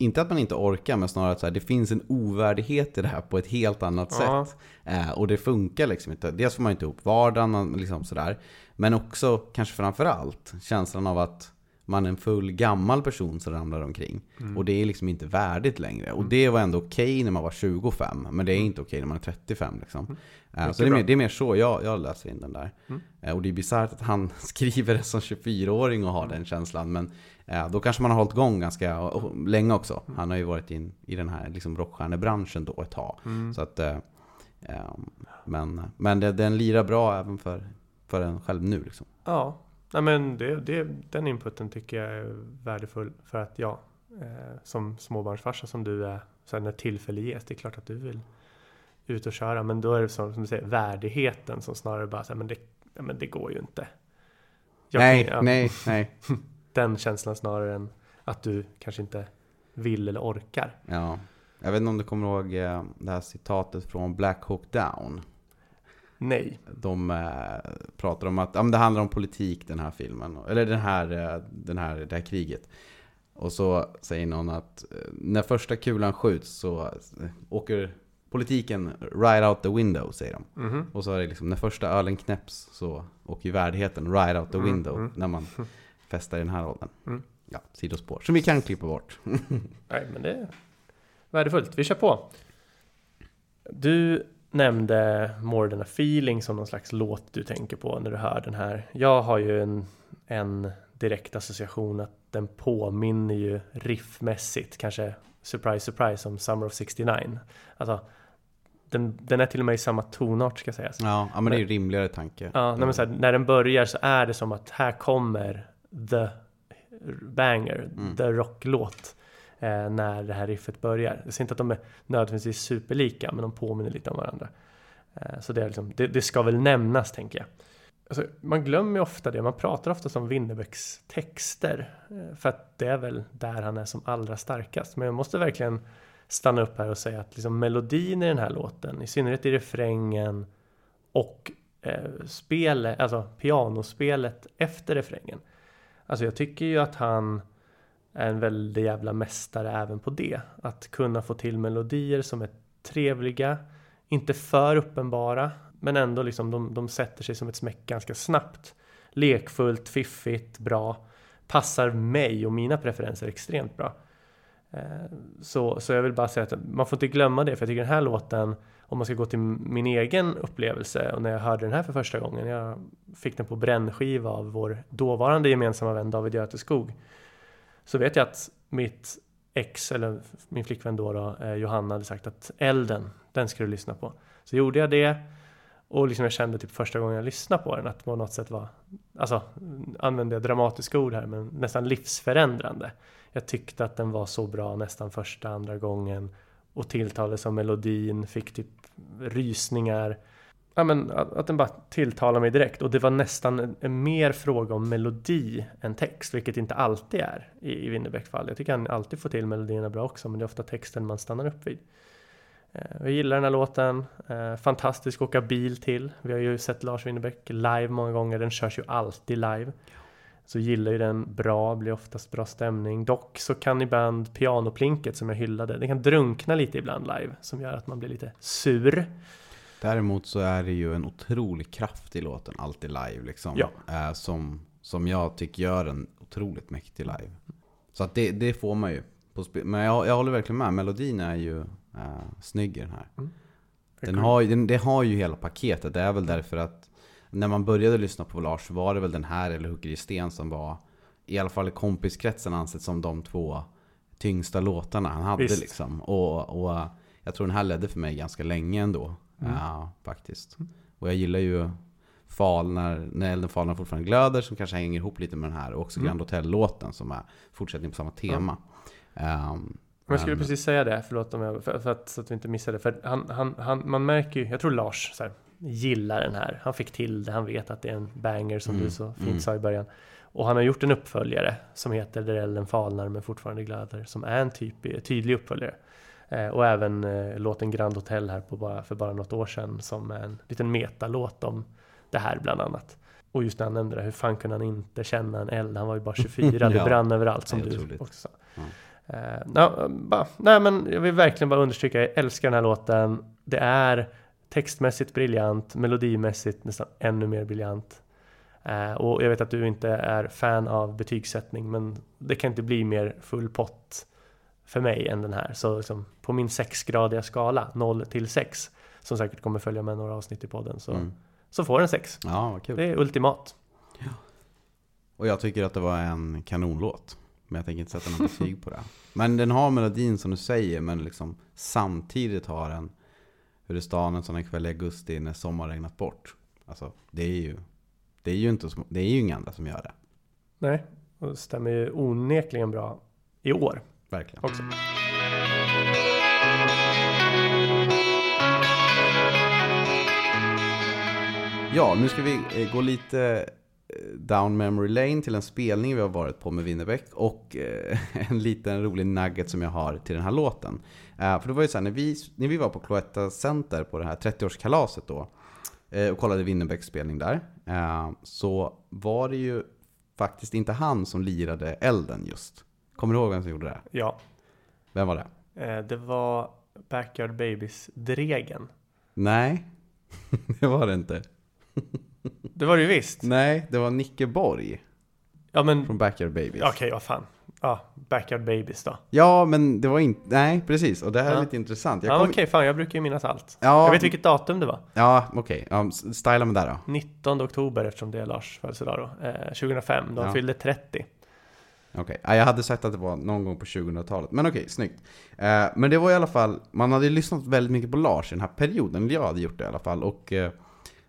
inte att man inte orkar, men snarare att så här, det finns en ovärdighet i det här på ett helt annat Ja. sätt. Eh, och det funkar liksom inte. Dels får man inte ihop vardagen, man, liksom sådär. Men också, kanske framför allt, känslan av att man är en full gammal person som ramlar omkring. Mm. Och det är liksom inte värdigt längre. Och det var ändå okej när man var 25, men det är inte okej när man är 35. Liksom. Eh, så det är, Mm. mer, det är mer så jag, jag läser in den där. Mm. Eh, och det är bisarrt att han skriver det som 24-åring och har den känslan. Men eh, då kanske man har hållit igång ganska länge också. Han har ju varit in, i den här liksom, rockstjärnebranschen då ett tag. Mm. Så att, eh, eh, men men det, den lirar bra även för, för en själv nu. Liksom. Ja, Nej, men det, det, den inputen tycker jag är värdefull för att ja, eh, som småbarnsfarsa som du är, så här, när tillfälle ges, det är klart att du vill ut och köra, men då är det som, som du säger, värdigheten som snarare bara säger, men det, ja, men det går ju inte. Jag nej, kan- ja, nej, nej. Den känslan snarare än att du kanske inte vill eller orkar. Ja. Jag vet inte om du kommer ihåg eh, det här citatet från Black Hawk Down. Nej. De eh, pratar om att ja, det handlar om politik den här filmen. Eller den här, eh, den här, det här kriget. Och så säger någon att när första kulan skjuts så åker politiken right out the window, säger de. Mhm. Och så är det liksom när första ölen knäpps så åker ju värdigheten right out the Mm, window mm. när man festar i den här åldern. Mm. Ja, sidospår. Som vi kan klippa bort. Nej, men det är värdefullt. Vi kör på. Du nämnde More than a feeling som någon slags låt du tänker på när du hör den här. Jag har ju en, en direkt association att den påminner ju riffmässigt, kanske surprise surprise, om Summer of 69. Alltså, den, den är till och med i samma tonart ska sägas. Ja, ja men det är ju rimligare tanke. Ja, men så här, när den börjar så är det som att här kommer the banger, Mm. the rocklåt. Eh, när det här riffet börjar. Jag säger inte att de är nödvändigtvis superlika, men de påminner lite om varandra. Eh, så det, är liksom, det, det ska väl nämnas, tänker jag. Alltså, man glömmer ju ofta det, man pratar ofta om Winnerbäcks texter. eh, För att det är väl där han är som allra starkast. Men jag måste verkligen stanna upp här och säga att liksom melodin i den här låten, i synnerhet i refrängen och eh, spelet, alltså pianospelet efter refrängen. Alltså jag tycker ju att han är en väldigt jävla mästare även på det. Att kunna få till melodier som är trevliga, inte för uppenbara, men ändå liksom de, de sätter sig som ett smäck ganska snabbt. Lekfullt, fiffigt, bra. Passar mig och mina preferenser extremt bra. Eh, så, så jag vill bara säga att man får inte glömma det, för jag tycker den här låten, om man ska gå till min egen upplevelse och när jag hörde den här för första gången, jag fick den på brännskiva av vår dåvarande gemensamma vän David Göteskog, så vet jag att mitt ex, eller min flickvän då, då eh, Johanna, hade sagt att Elden, den ska du lyssna på. Så gjorde jag det och liksom jag kände typ första gången jag lyssnade på den att på något sätt var, alltså använder jag dramatiska ord här, men nästan livsförändrande. Jag tyckte att den var så bra nästan första, andra gången och tilltalades av melodin, fick typ rysningar. Ja, men att, att den bara tilltalar mig direkt och det var nästan en, en mer fråga om melodi än text, vilket inte alltid är i, i Winnerbäcks fall. Jag tycker han alltid får till melodierna bra också, men det är ofta texten man stannar upp vid. Eh, jag gillar den här låten, eh, fantastisk att åka bil till. Vi har ju sett Lars Winnerbäck live många gånger, den körs ju alltid live. Så gillar ju den bra, blir oftast bra stämning. Dock så kan ibland pianoplinket som jag hyllade, det kan drunkna lite ibland live, som gör att man blir lite sur. Däremot så är det ju en otrolig kraft i låten, alltid live liksom. Ja. Eh, som, som jag tycker gör den otroligt mäktig live. Så att det, det får man ju. Men jag, jag håller verkligen med, melodin är ju uh, snygg i den här. Den har, den, det har ju hela paketet, det är väl därför att när man började lyssna på Lars var det väl den här eller Hugger i sten som var i alla fall i kompiskretsen ansett som de två tyngsta låtarna han hade Visst. liksom. Och, och jag tror den här ledde för mig ganska länge ändå. Mm. Ja, faktiskt. Och jag gillar ju Fal när, när elden falnar fortfarande glöder som kanske hänger ihop lite med den här. Och också Mm. Grand Hotel-låten som är fortsättning på samma tema. Ehm, Men jag skulle precis säga det, förlåt om jag, för, för att, så att vi inte missar det. För han, han, han, man märker ju, jag tror Lars så här, gillar den här. Han fick till det, han vet att det är en banger som Mm, du så fint mm. sa i början. Och han har gjort en uppföljare som heter Där elden falnar men fortfarande glöder. Som är en typ, tydlig uppföljare. Eh, och även eh, låten Grand Hotel här på bara, för bara något år sedan som är en liten metalåt om det här bland annat. Och just när han nämnde det, hur fan kunde han inte känna en eld? Han var ju bara 24, det Ja. brann överallt som du otroligt. också sa. Ja. Eh, ja, bara, nej men jag vill verkligen bara understryka, jag älskar den här låten. Det är textmässigt briljant, melodimässigt nästan ännu mer briljant. Eh, och jag vet att du inte är fan av betygssättning men det kan inte bli mer full pott för mig än den här. Så liksom, på min sexgradiga skala, 0 till 6, som säkert kommer följa med några avsnitt i podden, så, Mm. så får den 6. Ja. Det är ultimat. Och jag tycker att det var en kanonlåt. Men jag tänker inte sätta något betyg på det. Men den har melodin som du säger, men liksom samtidigt har den Hur är stan en sån här kväll i augusti när sommar regnat bort. Alltså, det är ju Det är ju inte det är ju inga andra som gör det. Nej, och det stämmer ju onekligen bra i år Verkligen. också. Ja, nu ska vi eh, gå lite down memory lane till en spelning vi har varit på med Winnerbäck och eh, en liten rolig nugget som jag har till den här låten. Eh, För det var ju så här, när vi, när vi var på Cloetta Center på det här 30-årskalaset då eh, och kollade Winnerbäcks spelning där så var det ju faktiskt inte han som lirade elden just. Kommer du ihåg vem som gjorde det? Ja, Vem var det? det var Backyard Babies Dregen. Nej, det var det inte. Det var det ju visst. Nej, det var Nicke Borg Ja men, från Backyard Babies. okej vad fan. Ja, Backyard Babies då. Ja, men det var inte... Nej, precis. Och det här är Ja. lite intressant. Jag Ja kom... okej, fan jag brukar ju minnas allt. Ja. Jag vet vilket datum det var. Ja, okej. Ja, s- styla med där då. 19 oktober eftersom det är Lars födelsedag då. Eh, 2005, då Ja. fyllde 30. Okej. Ja, jag hade sett att det var någon gång på 2000-talet. Men okej, snyggt. Eh, men det var i alla fall... Man hade ju lyssnat väldigt mycket på Lars i den här perioden. Jag hade gjort det i alla fall. Och eh,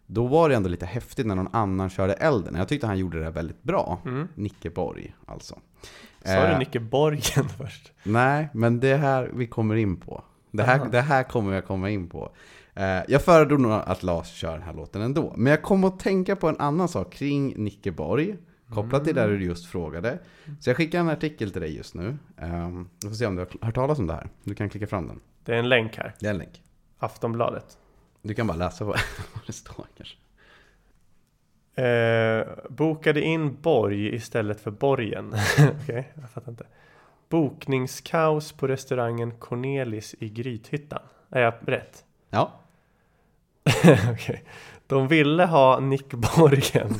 då var det ändå lite häftigt när någon annan körde elden. Jag tyckte han gjorde det väldigt bra. Nicke Borg, alltså. Sa Eh, du Nicke Borgen först? Nej, men det är här vi kommer in på. Det här, Aha. det här kommer jag komma in på. Eh, jag föredrog nog att Lars kör den här låten ändå. Men jag kom att tänka på en annan sak kring Nicke Borg. Kopplat till det du just frågade. Så jag skickar en artikel till dig just nu. Um, vi får se om du har hört talas om det här. Du kan klicka fram den. Det är en länk här. Det är en länk. Aftonbladet. Du kan bara läsa vad, det står kanske. Eh, bokade in Borg istället för Borgen. Okej, jag fattar inte. Bokningskaos på restaurangen Cornelis i Grythyttan. Är jag rätt? Ja, Okej. De ville ha Nick Borgen.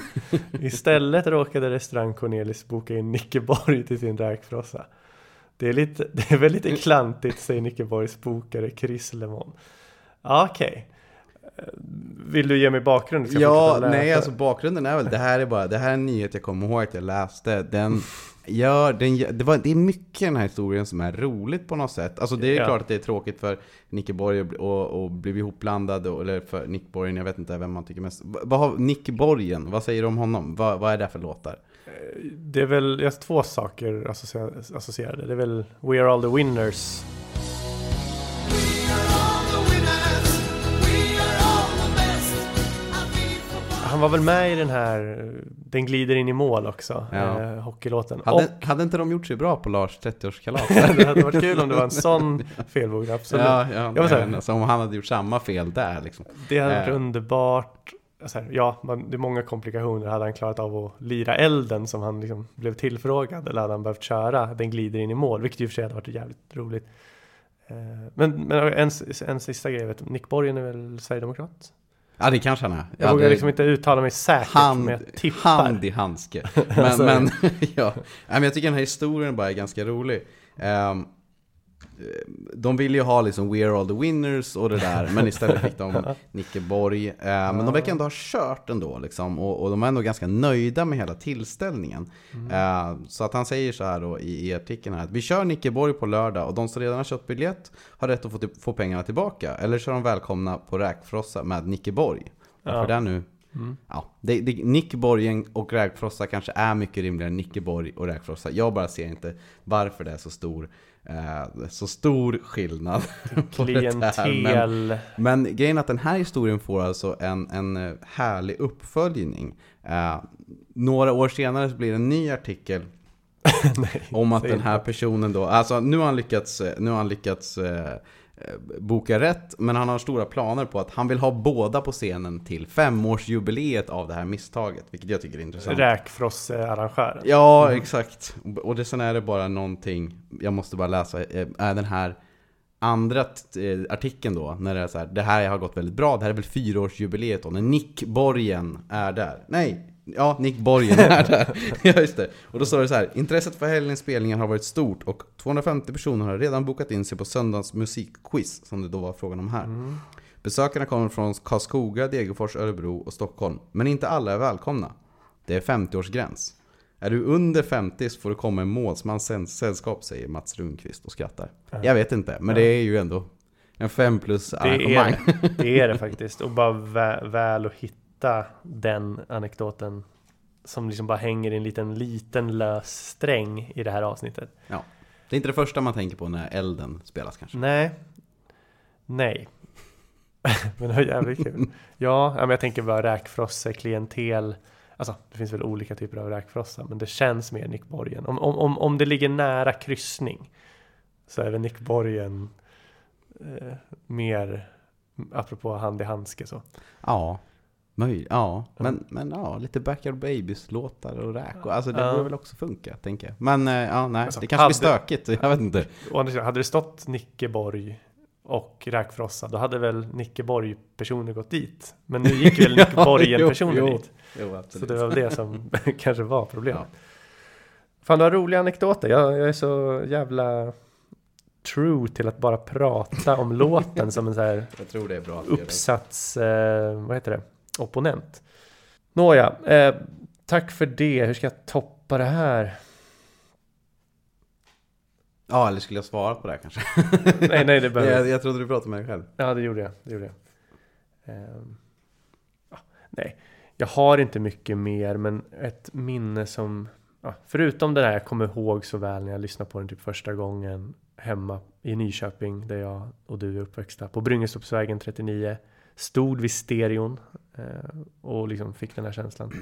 Istället råkade restaurang Cornelis boka in Nicke Borg till sin räkfrossa. Det är, lite, det är väl lite klantigt, säger Nicke Borgs bokare Chris Lemon. Okej. Eh, Vill du ge mig bakgrund? Ska jag ja nej alltså bakgrunden är väl, det här är bara, det här är en nyhet jag kommer ihåg att jag läste. Den gör, den, det, var, det är mycket i den här historien som är roligt på något sätt. Alltså det är Ja. klart att det är tråkigt för Nicke Borg och, och, och bli ihopblandad, eller för Nick Borgen, jag vet inte vem man tycker mest. Va- Vad har Nick Borgen, vad säger du om honom? Vad, vad är det för låtar? Det är väl, jag har två saker associerade. Det är väl We are all the winners. Han var väl med i den här Den glider in i mål också, Ja. eh, hockeylåten. Hade, Och hade inte de gjort sig bra på Lars 30-årskalas? det hade varit kul om det var en sån felbog, absolut. Ja, ja, Jag men, alltså, om han hade gjort samma fel där liksom. Det hade varit Eh. underbart. Så här, ja, man, det är många komplikationer. Hade han klarat av att lira elden som han liksom blev tillfrågad eller hade han behövt köra den glider in i mål, vilket i och för sig hade varit jävligt roligt. Eh, Men, men en, en sista grej, vet Nick Borgen är väl Sverigedemokrat? Ja det kanske han är. Jag ja, vågar det- liksom inte uttala mig säkert, hand, men jag tippar. hand i handske. Men, Alltså- men, ja. Men jag tycker den här historien bara är ganska rolig. Ehm, de vill ju ha liksom We are all the winners och det där, men istället fick de Nicke Borg. Eh, men de verkar ändå ha kört ändå liksom, och, och de är ändå ganska nöjda med hela tillställningen. Eh, så att han säger så här då i, i artikeln här att vi kör Nicke Borg på lördag och de som redan har köpt biljett har rätt att få, få pengarna tillbaka. Eller så är de välkomna på räkfrossa med Nicke Borg. Varför det nu? Ja, det, det, Nick Borgen och Räkfrossa kanske är mycket rimligare än Nicke Borg och Räkfrossa. Jag bara ser inte varför det är så stor, så stor skillnad. där. Men, Klientel. men grejen är att den här historien får alltså en, en eh, härlig uppföljning. Eh, några år senare så blir det en ny artikel om att den här personen då, alltså nu har han lyckats, eh, nu har han lyckats eh, eh, boka rätt, men han har stora planer på att han vill ha båda på scenen till femårsjubileet av det här misstaget, vilket jag tycker är intressant. Räkfrosse-arrangören. Ja, exakt. Och det, sen är det bara någonting, jag måste bara läsa, eh, är den här andra eh, artikeln då, när det är så här, det här har gått väldigt bra, det här är väl fyraårsjubileet då, när Nick Borgen är där. Nej, Ja, Nick Borgen är där. ja, just det. Och då står det så här. Intresset för helgens spelningar har varit stort och 250 personer har redan bokat in sig på söndagens musikquiz, som det då var frågan om här. Besökarna kommer från Karlskoga, Degerfors, Örebro och Stockholm. Men inte alla är välkomna. Det är 50-årsgräns. Är du under 50 så får du komma i målsmans säll- sällskap, säger Mats Rundqvist och skrattar. Jag vet inte, men det är ju ändå en 5 plus Det arrangemang. är, det är det faktiskt. Och bara vä väl att hitta den anekdoten som liksom bara hänger i en liten, liten lös sträng i det här avsnittet. Ja. Det är inte det första man tänker på när elden spelas kanske. Nej. Nej. men det var jävligt kul. Ja, ja, men jag tänker bara räkfrosse, klientel. Alltså, det finns väl olika typer av räkfrossa, men det känns mer Nick Borgen. Om, om, om, om det ligger nära kryssning så är väl Nick Borgen eh, mer, apropå hand i handske så. Ja, möj- ja. Men, men ja, lite Backyard Babies-låtar och räk. och- Alltså det borde väl också funka, tänker jag. Men eh, ja, nej, Alltså, det kanske hade- blir stökigt. Jag vet inte. Sidan, hade det stått Nicke Borg och räkfrossa, då hade väl Nicke Borg personer gått dit. Men nu gick väl Nicke Ja, dit. Jo, Så det var det som kanske var problemet. Ja. Fan, du har roliga anekdoter. Jag, jag är så jävla true till att bara prata om låten som en så här Jag tror det är bra uppsats, eh, vad heter det, opponent. Nåja, eh, tack för det. Hur ska jag toppa det här? Ja, eller skulle jag svara på det här kanske? Nej, nej, det behöver jag, jag trodde du pratade med dig själv. Ja, det gjorde jag. Det gjorde jag. Ja, nej, jag har inte mycket mer, men ett minne som... Förutom det där jag kommer ihåg så väl när jag lyssnade på den typ första gången hemma i Nyköping, där jag och du är uppväxta, på Bryngestorpsvägen 39. Stod vid stereon eh, och liksom fick den här känslan.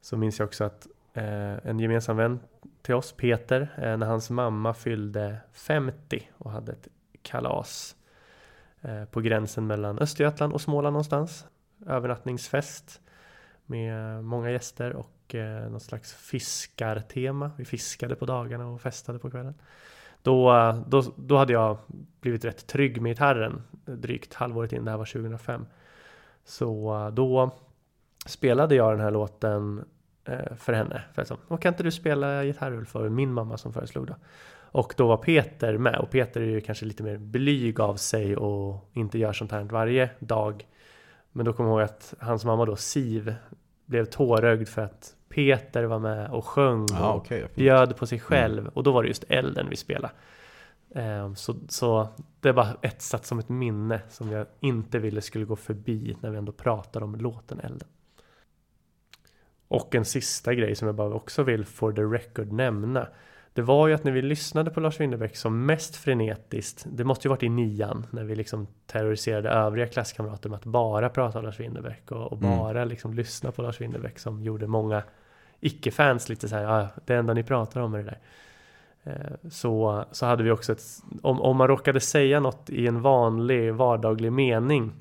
Så minns jag också att eh, en gemensam vän till oss, Peter, eh, när hans mamma fyllde 50 och hade ett kalas eh, på gränsen mellan Östergötland och Småland någonstans. Övernattningsfest med många gäster och eh, något slags fiskartema. Vi fiskade på dagarna och festade på kvällen. Då, då, då hade jag blivit rätt trygg med gitarren drygt halvåret in, det här var 2005. Så eh, då spelade jag den här låten eh, för henne. För att så, kan inte du spela gitarr Ulf? För min mamma som föreslog det. Och då var Peter med och Peter är ju kanske lite mer blyg av sig och inte gör sånt här varje dag. Men då kommer jag ihåg att hans mamma då, Siv, blev tårögd för att Peter var med och sjöng Ja, och fint. bjöd på sig själv. Och då var det just elden vi spelade. Ehm, Så, så det var etsat som ett minne som jag inte ville skulle gå förbi när vi ändå pratar om låten Elden. Och en sista grej som jag bara också vill for the record nämna. Det var ju att när vi lyssnade på Lars Winnerbäck som mest frenetiskt, det måste ju varit i nian, när vi liksom terroriserade övriga klasskamrater med att bara prata om Lars Winnerbäck och, och Mm. bara liksom lyssna på Lars Winnerbäck som gjorde många icke-fans lite så här, ah, det enda ni pratar om är det där. Eh, Så, så hade vi också ett, om, om man råkade säga något i en vanlig vardaglig mening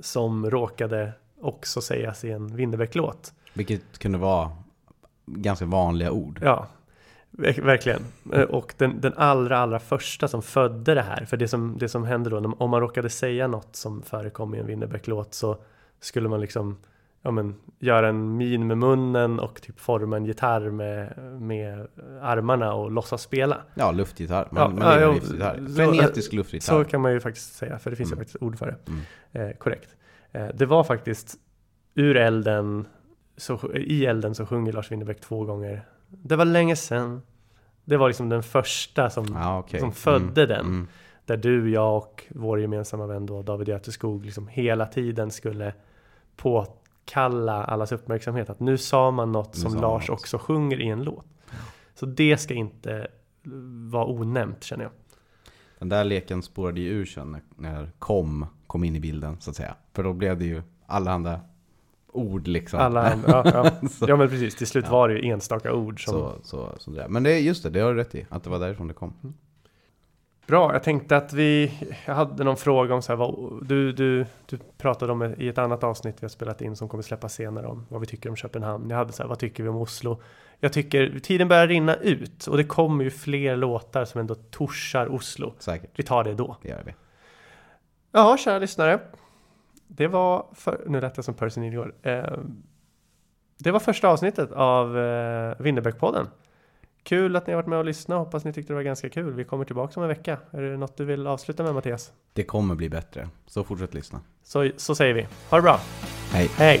som råkade också sägas i en Winnerbäck-låt. Vilket kunde vara ganska vanliga ord. Ja, ver- verkligen. Eh, Och den, den allra, allra första som födde det här, för det som, det som hände då, om man råkade säga något som förekom i en Winnerbäck-låt så skulle man liksom ja, men, göra en min med munnen och typ forma en gitarr med, med armarna och låtsas spela. Ja, luftgitarr. Ja, Man, man ja, lever jo, luftgitarr. så- Frenetisk luftgitarr. Så kan man ju faktiskt säga, för det finns ju Mm. faktiskt ord för det. Mm. Eh, korrekt. Eh, det var faktiskt ur elden, så, i elden så sjunger Lars Winnerbäck två gånger. Det var länge sedan. Det var liksom den första som, Ja, okej. som födde den. Mm. Där du, jag och vår gemensamma vän då, David Göteskog, liksom hela tiden skulle påkalla allas uppmärksamhet. Att nu sa man något som Lars något. också sjunger i en låt. Så det ska inte vara onämnt känner jag. Den där leken spårade ju ur sen när, kom kom in i bilden så att säga. För då blev det ju alla andra ord liksom. Alla, ja, ja. Så- ja men precis, till slut Ja. var det ju enstaka ord som... Så, så, så. Men det är just det, det har du rätt i. Att det var därifrån det kom. Bra, jag tänkte att vi... Jag hade någon fråga om så här, vad, du, du, du pratade om i ett annat avsnitt vi har spelat in som kommer släppas senare om vad vi tycker om Köpenhamn. Jag hade så här, vad tycker vi om Oslo? Jag tycker tiden börjar rinna ut och det kommer ju fler låtar som ändå torsar Oslo. Säkert, Vi tar det då. det gör vi. Ja, kära lyssnare. Det var för... Nu lät jag som Percy Nilegård. Eh, det var första avsnittet av eh, Winnerbäckpodden. Kul att ni har varit med och lyssnat. Hoppas ni tyckte det var ganska kul. Vi kommer tillbaka om en vecka. Är det något du vill avsluta med Mattias? Det kommer bli bättre, så fortsätt lyssna. Så, så säger vi. Ha det bra. Hej! Hej!